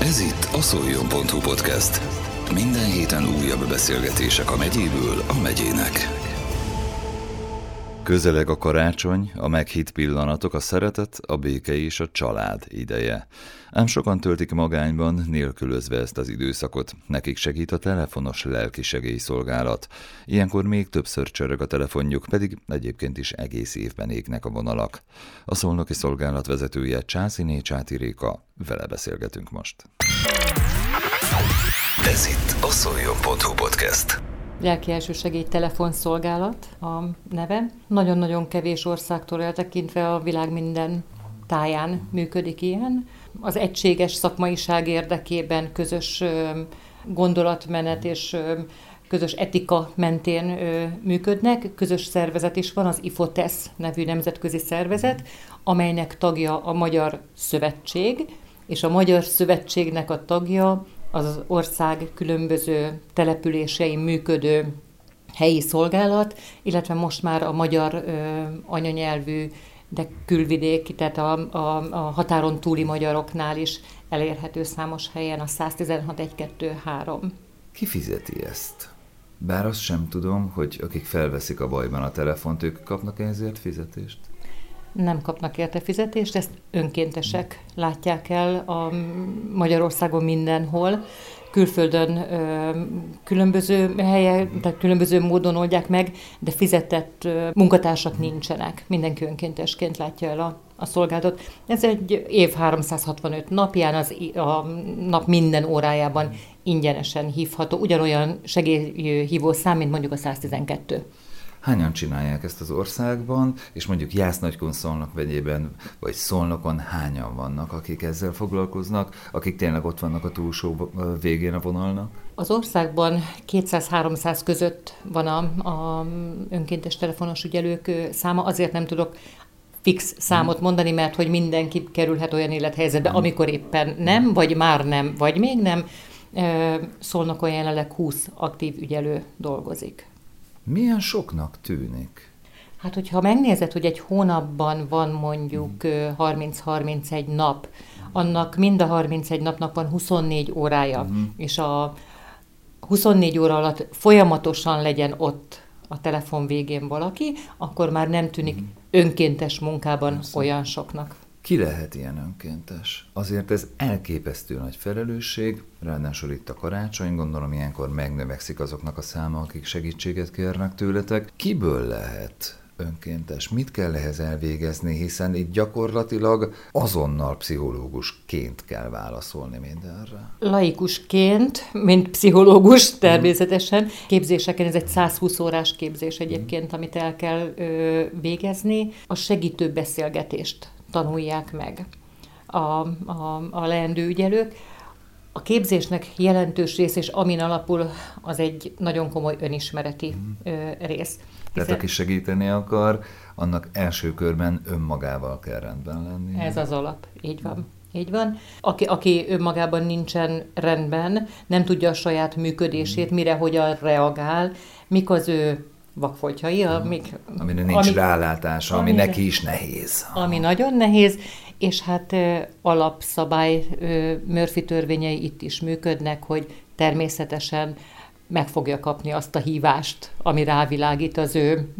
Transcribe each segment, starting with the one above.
Ez itt a szoljon.hu podcast. Minden héten újabb beszélgetések a megyéből a megyének. Közeleg a karácsony, a meghitt pillanatok, a szeretet, a béke és a család ideje. Ám sokan töltik magányban, nélkülözve ezt az időszakot. Nekik segít a telefonos lelki segélyszolgálat. Ilyenkor még többször csörög a telefonjuk, pedig egyébként is egész évben égnek a vonalak. A szolnoki szolgálat vezetője Császiné Csáti Réka. Vele beszélgetünk most. Ez itt a szoljon.hu podcast lelki elsősegély telefonszolgálat a neve. Nagyon-nagyon kevés országtól eltekintve a világ minden táján működik ilyen. Az egységes szakmaiság érdekében közös gondolatmenet és közös etika mentén működnek. Közös szervezet is van, az IFOTES nevű nemzetközi szervezet, amelynek tagja a Magyar Szövetség, és a Magyar Szövetségnek a tagja az ország különböző településein működő helyi szolgálat, illetve most már a magyar ö, anyanyelvű, de külvidéki, tehát a, a, a határon túli magyaroknál is elérhető számos helyen a 116 1 2 3. Ki fizeti ezt? Bár azt sem tudom, hogy akik felveszik a bajban a telefont, ők kapnak ezért fizetést? Nem kapnak érte fizetést, ezt önkéntesek látják el a Magyarországon mindenhol, külföldön ö, különböző helyen, tehát különböző módon oldják meg, de fizetett ö, munkatársak nincsenek. Mindenki önkéntesként látja el a, a szolgálatot. Ez egy év 365 napján, az, a nap minden órájában ingyenesen hívható, ugyanolyan segélyhívó szám, mint mondjuk a 112 hányan csinálják ezt az országban, és mondjuk Jász Nagykun Szolnok vegyében, vagy Szolnokon hányan vannak, akik ezzel foglalkoznak, akik tényleg ott vannak a túlsó végén a vonalnak? Az országban 200-300 között van a, a önkéntes telefonos ügyelők száma, azért nem tudok fix számot mondani, mert hogy mindenki kerülhet olyan élethelyzetbe, amikor éppen nem, vagy már nem, vagy még nem. Szolnokon jelenleg 20 aktív ügyelő dolgozik. Milyen soknak tűnik? Hát, hogyha megnézed, hogy egy hónapban van mondjuk 30-31 nap, annak mind a 31 napnak van 24 órája, uh-huh. és a 24 óra alatt folyamatosan legyen ott a telefon végén valaki, akkor már nem tűnik uh-huh. önkéntes munkában Persze. olyan soknak. Ki lehet ilyen önkéntes? Azért ez elképesztő nagy felelősség, ráadásul itt a karácsony, gondolom ilyenkor megnövekszik azoknak a száma, akik segítséget kérnek tőletek. Kiből lehet önkéntes? Mit kell ehhez elvégezni, hiszen itt gyakorlatilag azonnal pszichológusként kell válaszolni mindenre. Laikusként, mint pszichológus természetesen. Képzéseken ez egy 120 órás képzés egyébként, amit el kell ö, végezni. A segítő beszélgetést tanulják meg a, a, a leendő ügyelők. A képzésnek jelentős rész, és amin alapul, az egy nagyon komoly önismereti mm. rész. Tehát aki segíteni akar, annak első körben önmagával kell rendben lenni. Ez az alap, így van. Így van. Aki, aki önmagában nincsen rendben, nem tudja a saját működését, mire hogyan reagál, mik az ő vakfolytjai, amik... Amire nincs ami, rálátása, ami amire, neki is nehéz. Ami nagyon nehéz, és hát alapszabály, Murphy törvényei itt is működnek, hogy természetesen meg fogja kapni azt a hívást, ami rávilágít az ő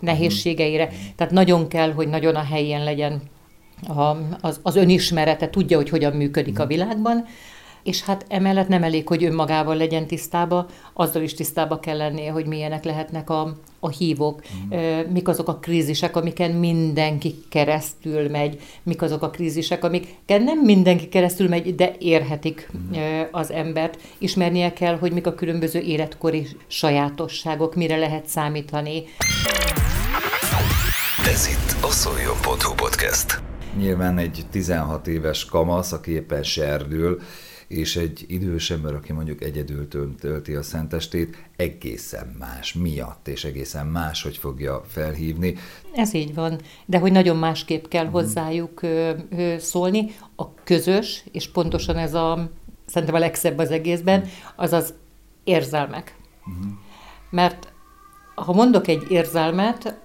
nehézségeire. Tehát nagyon kell, hogy nagyon a helyén legyen a, az, az önismerete, tudja, hogy hogyan működik a világban, és hát emellett nem elég, hogy önmagával legyen tisztába, azzal is tisztába kell lennie, hogy milyenek lehetnek a, a hívók, mm. mik azok a krízisek, amiken mindenki keresztül megy, mik azok a krízisek, amiken nem mindenki keresztül megy, de érhetik mm. az embert. Ismernie kell, hogy mik a különböző életkori sajátosságok, mire lehet számítani. Ez itt a szoljon.hu podcast. Nyilván egy 16 éves kamasz, aki éppen serdül, és egy idős ember, aki mondjuk egyedül tölti a szentestét, egészen más miatt, és egészen más, hogy fogja felhívni. Ez így van, de hogy nagyon másképp kell uh-huh. hozzájuk ö, ö, szólni. A közös, és pontosan ez a, szerintem a legszebb az egészben, uh-huh. az az érzelmek. Uh-huh. Mert ha mondok egy érzelmet,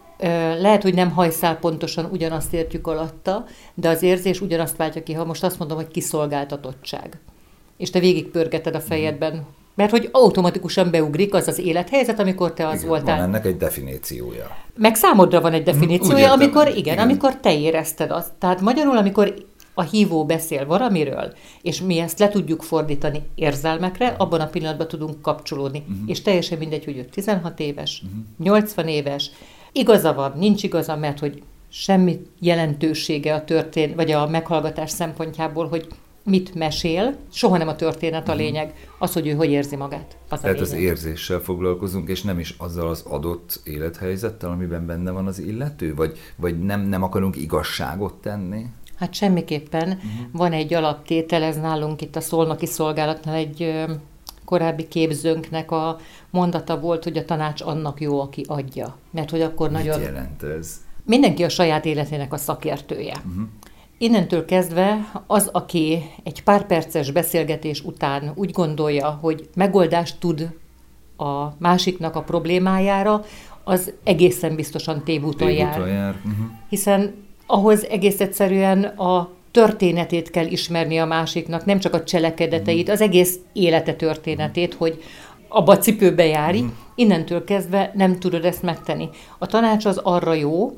lehet, hogy nem hajszál pontosan ugyanazt értjük alatta, de az érzés ugyanazt váltja ki, ha most azt mondom, hogy kiszolgáltatottság és te végigpörgeted a fejedben, mert hogy automatikusan beugrik az az élethelyzet, amikor te az igen, voltál. Van ennek egy definíciója. Meg számodra van egy definíciója, értem, amikor, igen, igen. amikor te érezted azt. Tehát magyarul, amikor a hívó beszél valamiről, és mi ezt le tudjuk fordítani érzelmekre, abban a pillanatban tudunk kapcsolódni. Uh-huh. És teljesen mindegy, hogy ő 16 éves, uh-huh. 80 éves, igaza van, nincs igaza, mert hogy semmi jelentősége a történ, vagy a meghallgatás szempontjából, hogy mit mesél, soha nem a történet a lényeg, az, hogy ő hogy érzi magát. Az Tehát az érzéssel foglalkozunk, és nem is azzal az adott élethelyzettel, amiben benne van az illető? Vagy, vagy nem, nem akarunk igazságot tenni? Hát semmiképpen. Uh-huh. Van egy alaptétel, ez nálunk itt a Szolnoki Szolgálatnál egy korábbi képzőnknek a mondata volt, hogy a tanács annak jó, aki adja. Mert hogy akkor Mit nagyon... jelent ez? Mindenki a saját életének a szakértője. Uh-huh. Innentől kezdve az, aki egy pár perces beszélgetés után úgy gondolja, hogy megoldást tud a másiknak a problémájára, az egészen biztosan tévúton jár. Jár. Uh-huh. Hiszen ahhoz egész egyszerűen a történetét kell ismerni a másiknak, nem csak a cselekedeteit, az egész élete történetét, hogy abba a cipőbe járj, innentől kezdve nem tudod ezt megtenni. A tanács az arra jó,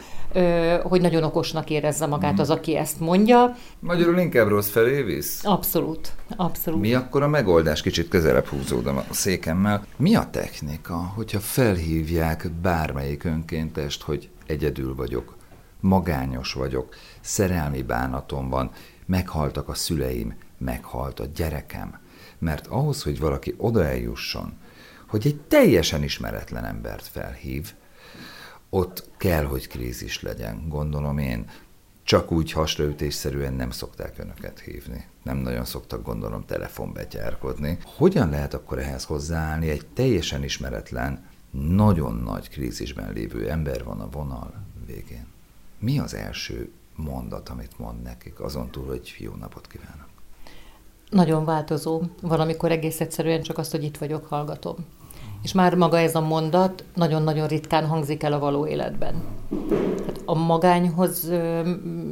hogy nagyon okosnak érezze magát az, aki ezt mondja. Magyarul inkább rossz felé visz? Abszolút, abszolút. Mi akkor a megoldás? Kicsit közelebb húzódom a székemmel. Mi a technika, hogyha felhívják bármelyik önkéntest, hogy egyedül vagyok, magányos vagyok, szerelmi bánatom van, meghaltak a szüleim, meghalt a gyerekem. Mert ahhoz, hogy valaki oda eljusson, hogy egy teljesen ismeretlen embert felhív, ott kell, hogy krízis legyen, gondolom én. Csak úgy hasraütésszerűen nem szokták önöket hívni. Nem nagyon szoktak, gondolom, telefonbetyárkodni. Hogyan lehet akkor ehhez hozzáállni? Egy teljesen ismeretlen, nagyon nagy krízisben lévő ember van a vonal végén. Mi az első mondat, amit mond nekik, azon túl, hogy jó napot kívánok? Nagyon változó. Valamikor egész egyszerűen csak azt, hogy itt vagyok, hallgatom. És már maga ez a mondat nagyon-nagyon ritkán hangzik el a való életben. Hát a magányhoz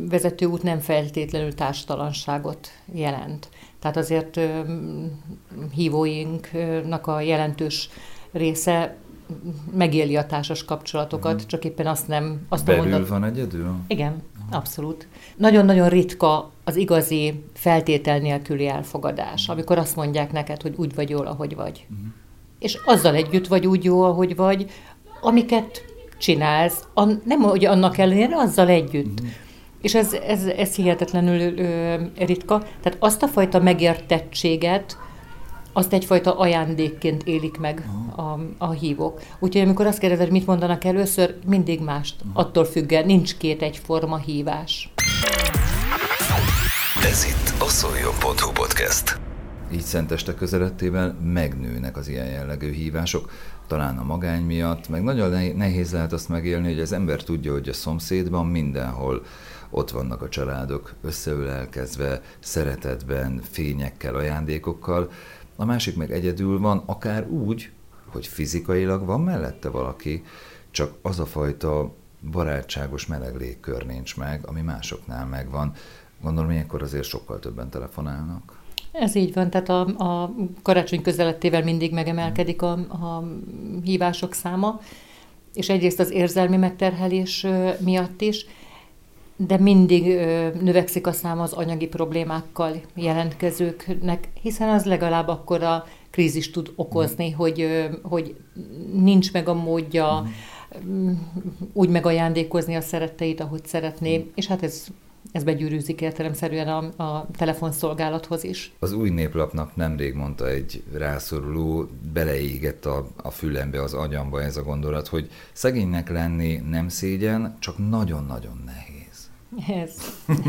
vezető út nem feltétlenül társtalanságot jelent. Tehát azért hívóinknak a jelentős része megéli a társas kapcsolatokat, csak éppen azt nem... Azt a Belül mondat... van egyedül? Igen, abszolút. Nagyon-nagyon ritka az igazi feltétel nélküli elfogadás, amikor azt mondják neked, hogy úgy vagy jól, ahogy vagy. Uh-huh. És azzal együtt vagy úgy jó, ahogy vagy, amiket csinálsz, an, nem hogy annak ellenére, azzal együtt. Uh-huh. És ez, ez, ez hihetetlenül ö, ritka. Tehát azt a fajta megértettséget, azt egyfajta ajándékként élik meg a, a hívók. Úgyhogy amikor azt kérdezed, mit mondanak először, mindig mást. Attól függően nincs két egyforma hívás. Ez itt a szoljon.hu podcast. Így szenteste közelettével megnőnek az ilyen jellegű hívások, talán a magány miatt, meg nagyon ne- nehéz lehet azt megélni, hogy az ember tudja, hogy a szomszédban mindenhol ott vannak a családok, összeülelkezve, szeretetben, fényekkel, ajándékokkal, a másik meg egyedül van, akár úgy, hogy fizikailag van mellette valaki, csak az a fajta barátságos meleg légkör nincs meg, ami másoknál megvan. Gondolom, ilyenkor azért sokkal többen telefonálnak. Ez így van, tehát a, a karácsony közelettével mindig megemelkedik a, a hívások száma, és egyrészt az érzelmi megterhelés miatt is, de mindig növekszik a száma az anyagi problémákkal jelentkezőknek, hiszen az legalább akkor a krízis tud okozni, hogy, ö, hogy nincs meg a módja mm. úgy megajándékozni a szeretteit, ahogy szeretné, és hát ez ez begyűrűzik értelemszerűen a, a telefonszolgálathoz is. Az új néplapnak nemrég mondta egy rászoruló, beleégett a, a fülembe, az agyamba ez a gondolat, hogy szegénynek lenni nem szégyen, csak nagyon-nagyon nehéz. Ez,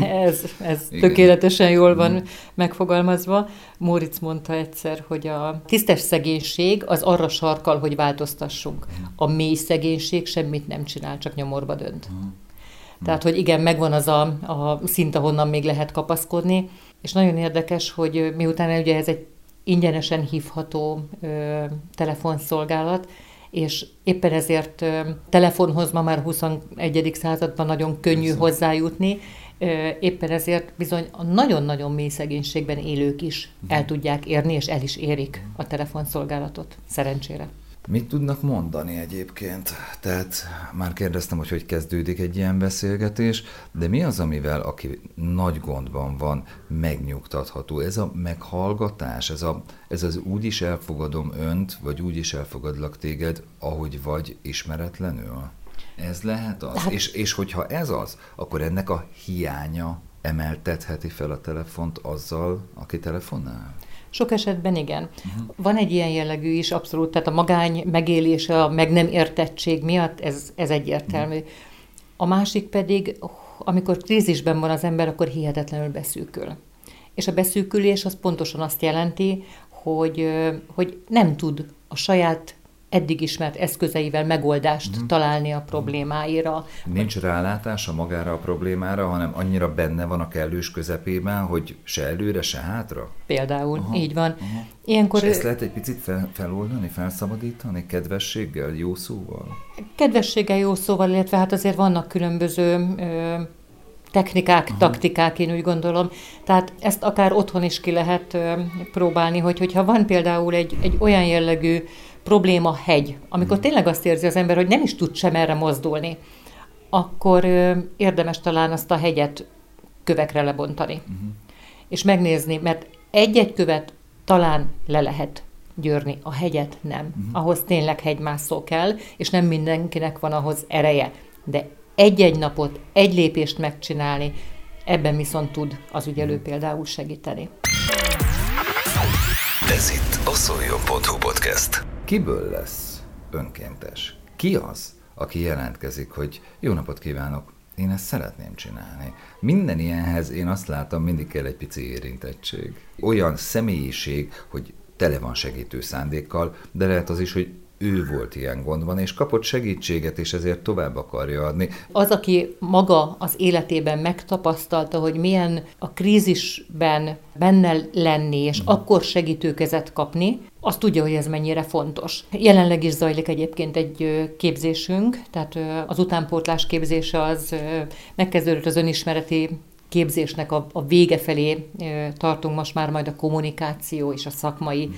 ez, ez tökéletesen jól van megfogalmazva. Móricz mondta egyszer, hogy a tisztes szegénység az arra sarkal, hogy változtassunk. A mély szegénység semmit nem csinál, csak nyomorba dönt. Tehát, hogy igen, megvan az a, a szint, ahonnan még lehet kapaszkodni, és nagyon érdekes, hogy miután ugye ez egy ingyenesen hívható ö, telefonszolgálat, és éppen ezért ö, telefonhoz ma már 21. században nagyon könnyű Persze. hozzájutni, Éppen ezért bizony a nagyon-nagyon mély szegénységben élők is el tudják érni, és el is érik a telefonszolgálatot, szerencsére. Mit tudnak mondani egyébként? Tehát már kérdeztem, hogy hogy kezdődik egy ilyen beszélgetés, de mi az, amivel aki nagy gondban van, megnyugtatható? Ez a meghallgatás, ez, a, ez az úgy is elfogadom önt, vagy úgy is elfogadlak téged, ahogy vagy ismeretlenül? Ez lehet az? Hát... És, és hogyha ez az, akkor ennek a hiánya emeltetheti fel a telefont azzal, aki telefonál? Sok esetben igen. Uh-huh. Van egy ilyen jellegű is, abszolút, tehát a magány megélése, a meg nem értettség miatt ez, ez egyértelmű. Uh-huh. A másik pedig, amikor krízisben van az ember, akkor hihetetlenül beszűkül. És a beszűkülés az pontosan azt jelenti, hogy, hogy nem tud a saját eddig ismert eszközeivel megoldást uh-huh. találni a problémáira. Nincs rálátása magára a problémára, hanem annyira benne van a kellős közepében, hogy se előre, se hátra? Például, uh-huh. így van. Uh-huh. Ilyenkor... És ezt lehet egy picit fel, feloldani, felszabadítani, kedvességgel, jó szóval? Kedvességgel, jó szóval, illetve hát azért vannak különböző ö, technikák, uh-huh. taktikák, én úgy gondolom. Tehát ezt akár otthon is ki lehet ö, próbálni, hogy hogyha van például egy, egy olyan jellegű probléma hegy, amikor mm. tényleg azt érzi az ember, hogy nem is tud sem erre mozdulni, akkor érdemes talán azt a hegyet kövekre lebontani. Uh-huh. És megnézni, mert egy-egy követ talán le lehet győrni, a hegyet nem. Uh-huh. Ahhoz tényleg hegymászó kell, és nem mindenkinek van ahhoz ereje. De egy-egy napot, egy lépést megcsinálni, ebben viszont tud az ügyelő például segíteni. Ez itt a szoljon.hu podcast. Kiből lesz önkéntes? Ki az, aki jelentkezik, hogy jó napot kívánok, én ezt szeretném csinálni. Minden ilyenhez én azt látom, mindig kell egy pici érintettség. Olyan személyiség, hogy tele van segítő szándékkal, de lehet az is, hogy ő volt ilyen gondban, és kapott segítséget, és ezért tovább akarja adni. Az, aki maga az életében megtapasztalta, hogy milyen a krízisben benne lenni, és mm. akkor segítőkezet kapni, az tudja, hogy ez mennyire fontos. Jelenleg is zajlik egyébként egy képzésünk, tehát az utánpótlás képzése az megkezdődött az önismereti képzésnek a, a vége felé tartunk most már majd a kommunikáció és a szakmai mm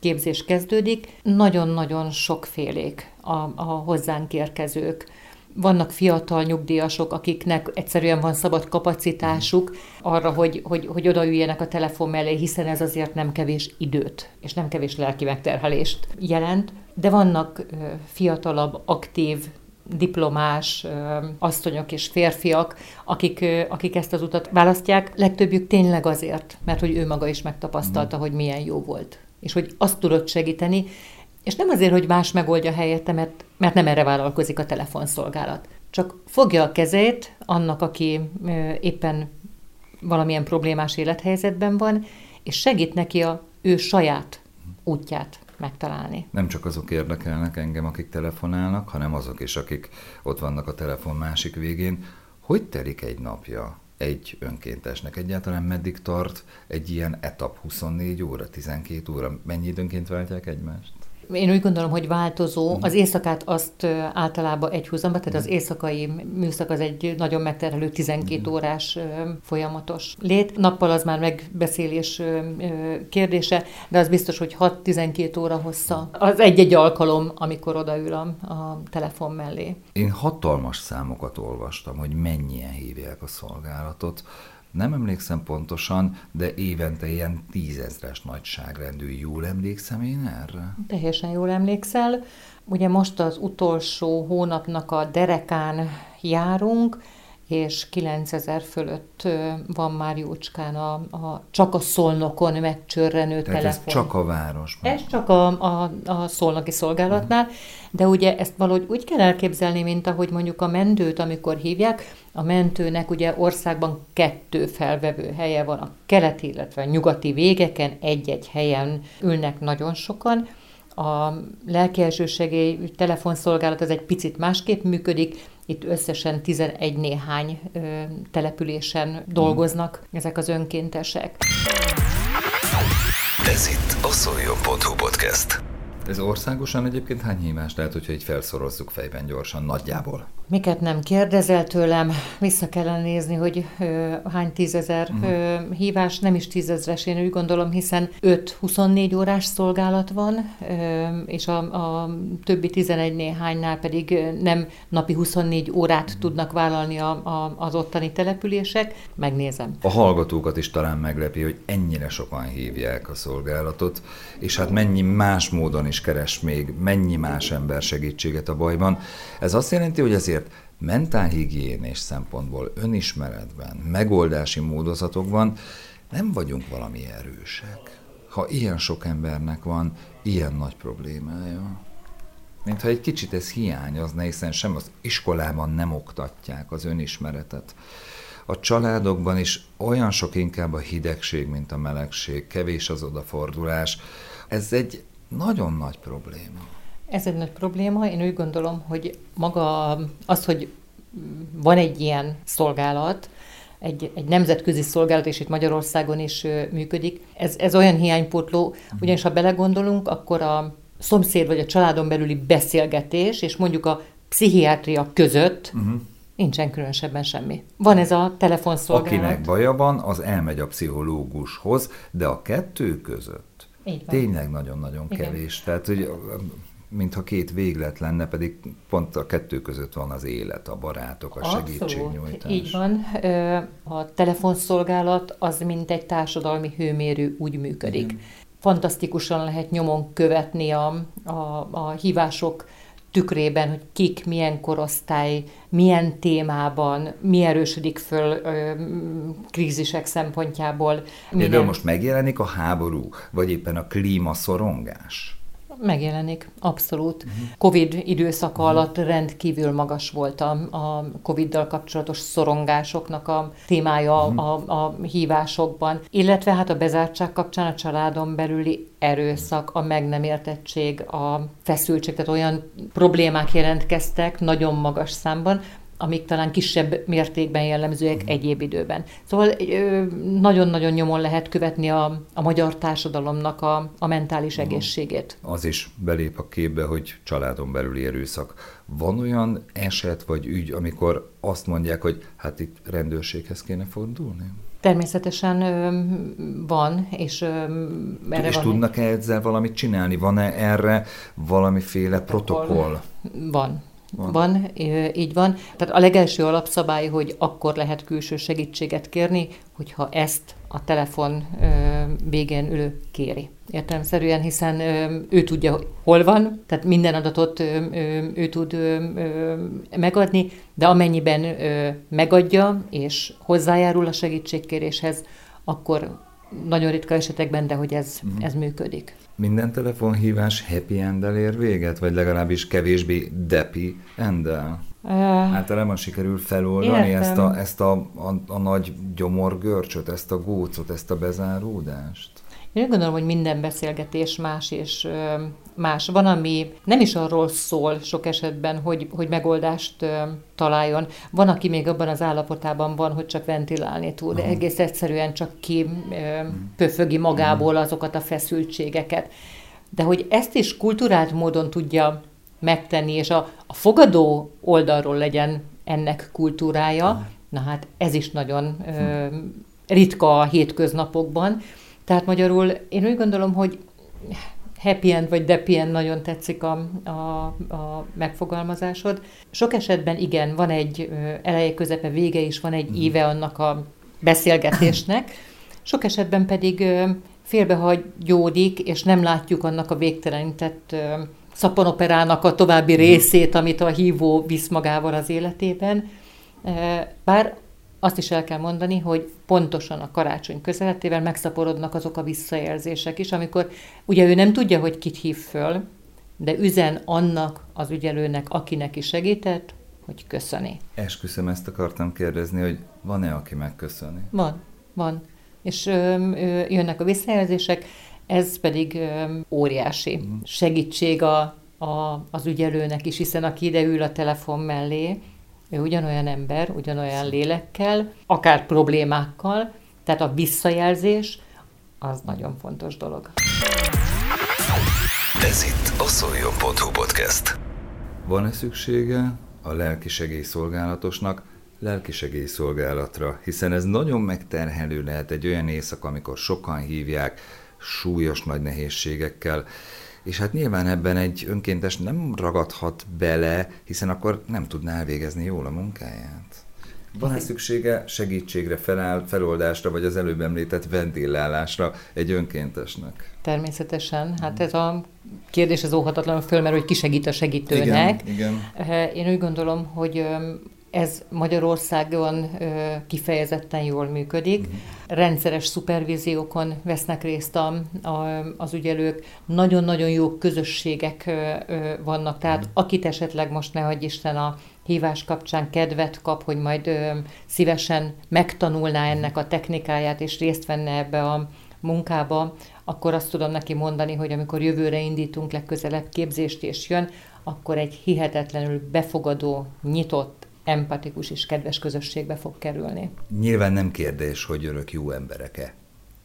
képzés kezdődik. Nagyon-nagyon sokfélék a, a hozzánk érkezők. Vannak fiatal nyugdíjasok, akiknek egyszerűen van szabad kapacitásuk arra, hogy, hogy, hogy odaüljenek a telefon mellé, hiszen ez azért nem kevés időt, és nem kevés lelki megterhelést jelent. De vannak fiatalabb, aktív, diplomás asszonyok és férfiak, akik, akik ezt az utat választják, legtöbbjük tényleg azért, mert hogy ő maga is megtapasztalta, mm. hogy milyen jó volt és hogy azt tudod segíteni, és nem azért, hogy más megoldja helyette, mert, mert nem erre vállalkozik a telefonszolgálat. Csak fogja a kezét annak, aki éppen valamilyen problémás élethelyzetben van, és segít neki a ő saját útját megtalálni. Nem csak azok érdekelnek engem, akik telefonálnak, hanem azok is, akik ott vannak a telefon másik végén. Hogy telik egy napja? Egy önkéntesnek egyáltalán meddig tart egy ilyen etap 24 óra, 12 óra? Mennyi időnként váltják egymást? Én úgy gondolom, hogy változó. Mhm. Az éjszakát azt általában egy húzamba, tehát az mhm. éjszakai műszak az egy nagyon megterhelő 12 mhm. órás folyamatos lét. Nappal az már megbeszélés kérdése, de az biztos, hogy 6-12 óra hossza. Az egy-egy alkalom, amikor odaül a, a telefon mellé. Én hatalmas számokat olvastam, hogy mennyien hívják a szolgálatot nem emlékszem pontosan, de évente ilyen tízezres nagyságrendű. Jól emlékszem én erre? Teljesen jól emlékszel. Ugye most az utolsó hónapnak a derekán járunk, és 9000 fölött van már jócskán a, a csak a szolnokon megcsörrenő Tehát telefon. ez csak a városban? Ez csak a, a, a szolnoki szolgálatnál, de ugye ezt valahogy úgy kell elképzelni, mint ahogy mondjuk a mentőt, amikor hívják, a mentőnek ugye országban kettő felvevő helye van, a keleti, illetve a nyugati végeken egy-egy helyen ülnek nagyon sokan, a lelkielsősegély telefonszolgálat az egy picit másképp működik, itt összesen 11 néhány ö, településen dolgoznak mm. ezek az önkéntesek. Ez itt a szoljon.hu podcast. Ez országosan egyébként hány hívás lehet, hogyha így felszorozzuk fejben gyorsan, nagyjából? Miket nem kérdezel tőlem, vissza kellene nézni, hogy ö, hány tízezer uh-huh. ö, hívás, nem is tízezres, én úgy gondolom, hiszen 5-24 órás szolgálat van, ö, és a, a többi 11 néhánynál pedig nem napi 24 órát uh-huh. tudnak vállalni a, a, az ottani települések. Megnézem. A hallgatókat is talán meglepi, hogy ennyire sokan hívják a szolgálatot, és hát mennyi más módon is keres még, mennyi más ember segítséget a bajban. Ez azt jelenti, hogy ezért mentálhigiénés szempontból, önismeretben, megoldási módozatokban nem vagyunk valami erősek. Ha ilyen sok embernek van ilyen nagy problémája, mintha egy kicsit ez hiányozna, hiszen sem az iskolában nem oktatják az önismeretet. A családokban is olyan sok inkább a hidegség, mint a melegség, kevés az odafordulás. Ez egy nagyon nagy probléma. Ez egy nagy probléma. Én úgy gondolom, hogy maga az, hogy van egy ilyen szolgálat, egy, egy nemzetközi szolgálat, és itt Magyarországon is működik. Ez, ez olyan hiánypótló, ugyanis ha belegondolunk, akkor a szomszéd vagy a családon belüli beszélgetés, és mondjuk a pszichiátria között uh-huh. nincsen különösebben semmi. Van ez a telefonszolgálat. Akinek baja van, az elmegy a pszichológushoz, de a kettő között tényleg nagyon-nagyon kevés. Tehát, hogy mintha két véglet lenne, pedig pont a kettő között van az élet, a barátok, a Abszolút. segítségnyújtás. Így van. A telefonszolgálat az, mint egy társadalmi hőmérő úgy működik. Igen. Fantasztikusan lehet nyomon követni a, a, a hívások tükrében, hogy kik, milyen korosztály, milyen témában, mi erősödik föl ö, krízisek szempontjából. Például most megjelenik a háború, vagy éppen a klímaszorongás? Megjelenik, abszolút. Uh-huh. Covid időszaka uh-huh. alatt rendkívül magas volt a, a Covid-dal kapcsolatos szorongásoknak a témája uh-huh. a, a hívásokban, illetve hát a bezártság kapcsán a családon belüli erőszak, a meg nem értettség, a feszültség, tehát olyan problémák jelentkeztek nagyon magas számban, amik talán kisebb mértékben jellemzőek mm. egyéb időben. Szóval nagyon-nagyon nyomon lehet követni a, a magyar társadalomnak a, a mentális egészségét. Az is belép a képbe, hogy családon belüli erőszak. Van olyan eset vagy ügy, amikor azt mondják, hogy hát itt rendőrséghez kéne fordulni? Természetesen ö, van, és ö, erre És van tudnak-e ezzel valamit csinálni? Van-e erre valamiféle protokoll? Van. Van. van, így van. Tehát a legelső alapszabály, hogy akkor lehet külső segítséget kérni, hogyha ezt a telefon végén ülő kéri. Értelemszerűen, hiszen ő tudja, hol van, tehát minden adatot ő tud megadni, de amennyiben megadja és hozzájárul a segítségkéréshez, akkor nagyon ritka esetekben, de hogy ez, uh-huh. ez működik. Minden telefonhívás happy end ér véget, vagy legalábbis kevésbé depi endel? Uh, Általában sikerül feloldani ezt, a, ezt a, a, a nagy gyomorgörcsöt, ezt a gócot, ezt a bezáródást? Én úgy gondolom, hogy minden beszélgetés más és más. Van, ami nem is arról szól sok esetben, hogy, hogy megoldást találjon. Van, aki még abban az állapotában van, hogy csak ventilálni tud, de egész egyszerűen csak ki pöfögi magából azokat a feszültségeket. De hogy ezt is kulturált módon tudja megtenni, és a, a fogadó oldalról legyen ennek kultúrája, na hát ez is nagyon ö, ritka a hétköznapokban. Tehát magyarul én úgy gondolom, hogy happy end vagy deppy end nagyon tetszik a, a, a megfogalmazásod. Sok esetben igen, van egy eleje, közepe, vége is, van egy íve annak a beszélgetésnek. Sok esetben pedig félbehagyódik, és nem látjuk annak a végtelenített szaponoperának a további részét, amit a hívó visz magával az életében. Bár azt is el kell mondani, hogy pontosan a karácsony közeletével megszaporodnak azok a visszajelzések is, amikor ugye ő nem tudja, hogy kit hív föl, de üzen annak az ügyelőnek, akinek is segített, hogy köszöni. Esküszöm, ezt akartam kérdezni, hogy van-e, aki megköszöni? Van, van. És ö, ö, jönnek a visszajelzések, ez pedig ö, óriási mm. segítség a, a, az ügyelőnek is, hiszen aki ide ül a telefon mellé, ő ugyanolyan ember, ugyanolyan lélekkel, akár problémákkal, tehát a visszajelzés az nagyon fontos dolog. Ez itt a szoljon.hu podcast. Van-e szüksége a lelki segélyszolgálatosnak lelki segélyszolgálatra, hiszen ez nagyon megterhelő lehet egy olyan éjszaka, amikor sokan hívják, súlyos nagy nehézségekkel, és hát nyilván ebben egy önkéntes nem ragadhat bele, hiszen akkor nem tudná elvégezni jól a munkáját. Van-e szüksége segítségre, feláll, feloldásra, vagy az előbb említett vendéllálásra egy önkéntesnek? Természetesen. Hát ez a kérdés az óhatatlanul fölmerül, hogy ki segít a segítőnek. Igen, igen. Én úgy gondolom, hogy ez Magyarországon kifejezetten jól működik. Uh-huh. Rendszeres szupervíziókon vesznek részt a, a, az ügyelők. Nagyon-nagyon jó közösségek vannak, tehát uh-huh. akit esetleg most ne hagyj Isten a hívás kapcsán kedvet kap, hogy majd ö, szívesen megtanulná ennek a technikáját, és részt venne ebbe a munkába, akkor azt tudom neki mondani, hogy amikor jövőre indítunk legközelebb képzést és jön, akkor egy hihetetlenül befogadó, nyitott, empatikus és kedves közösségbe fog kerülni. Nyilván nem kérdés, hogy örök jó emberek-e.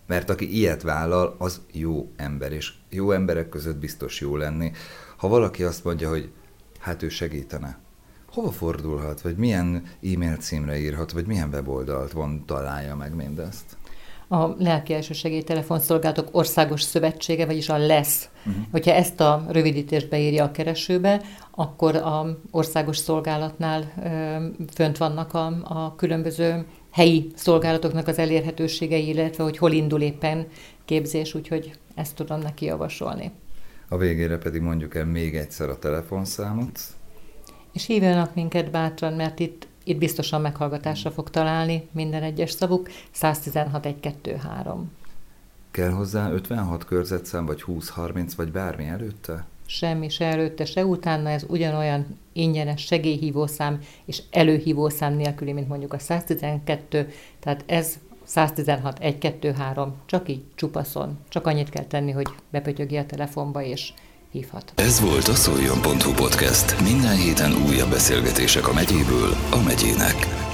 Mert aki ilyet vállal, az jó ember, és jó emberek között biztos jó lenni. Ha valaki azt mondja, hogy hát ő segítene, hova fordulhat, vagy milyen e-mail címre írhat, vagy milyen weboldalt van, találja meg mindezt? A Lelki Elsősegély Telefonszolgálatok Országos Szövetsége, vagyis a LESZ. Uh-huh. Hogyha ezt a rövidítést beírja a keresőbe, akkor a országos szolgálatnál ö, fönt vannak a, a különböző helyi szolgálatoknak az elérhetőségei, illetve hogy hol indul éppen képzés, úgyhogy ezt tudom neki javasolni. A végére pedig mondjuk el még egyszer a telefonszámot. És hívjanak minket bátran, mert itt itt biztosan meghallgatásra fog találni minden egyes szavuk. 116 1 2 3. Kell hozzá 56 körzetszám, vagy 20-30, vagy bármi előtte? Semmi se előtte, se utána, ez ugyanolyan ingyenes segélyhívószám és előhívószám nélküli, mint mondjuk a 112, tehát ez 116 1 2 3, csak így csupaszon. Csak annyit kell tenni, hogy bepötyögi a telefonba, és hívhat. Ez volt a szoljon.hu podcast. Minden héten újabb beszélgetések a megyéből a megyének.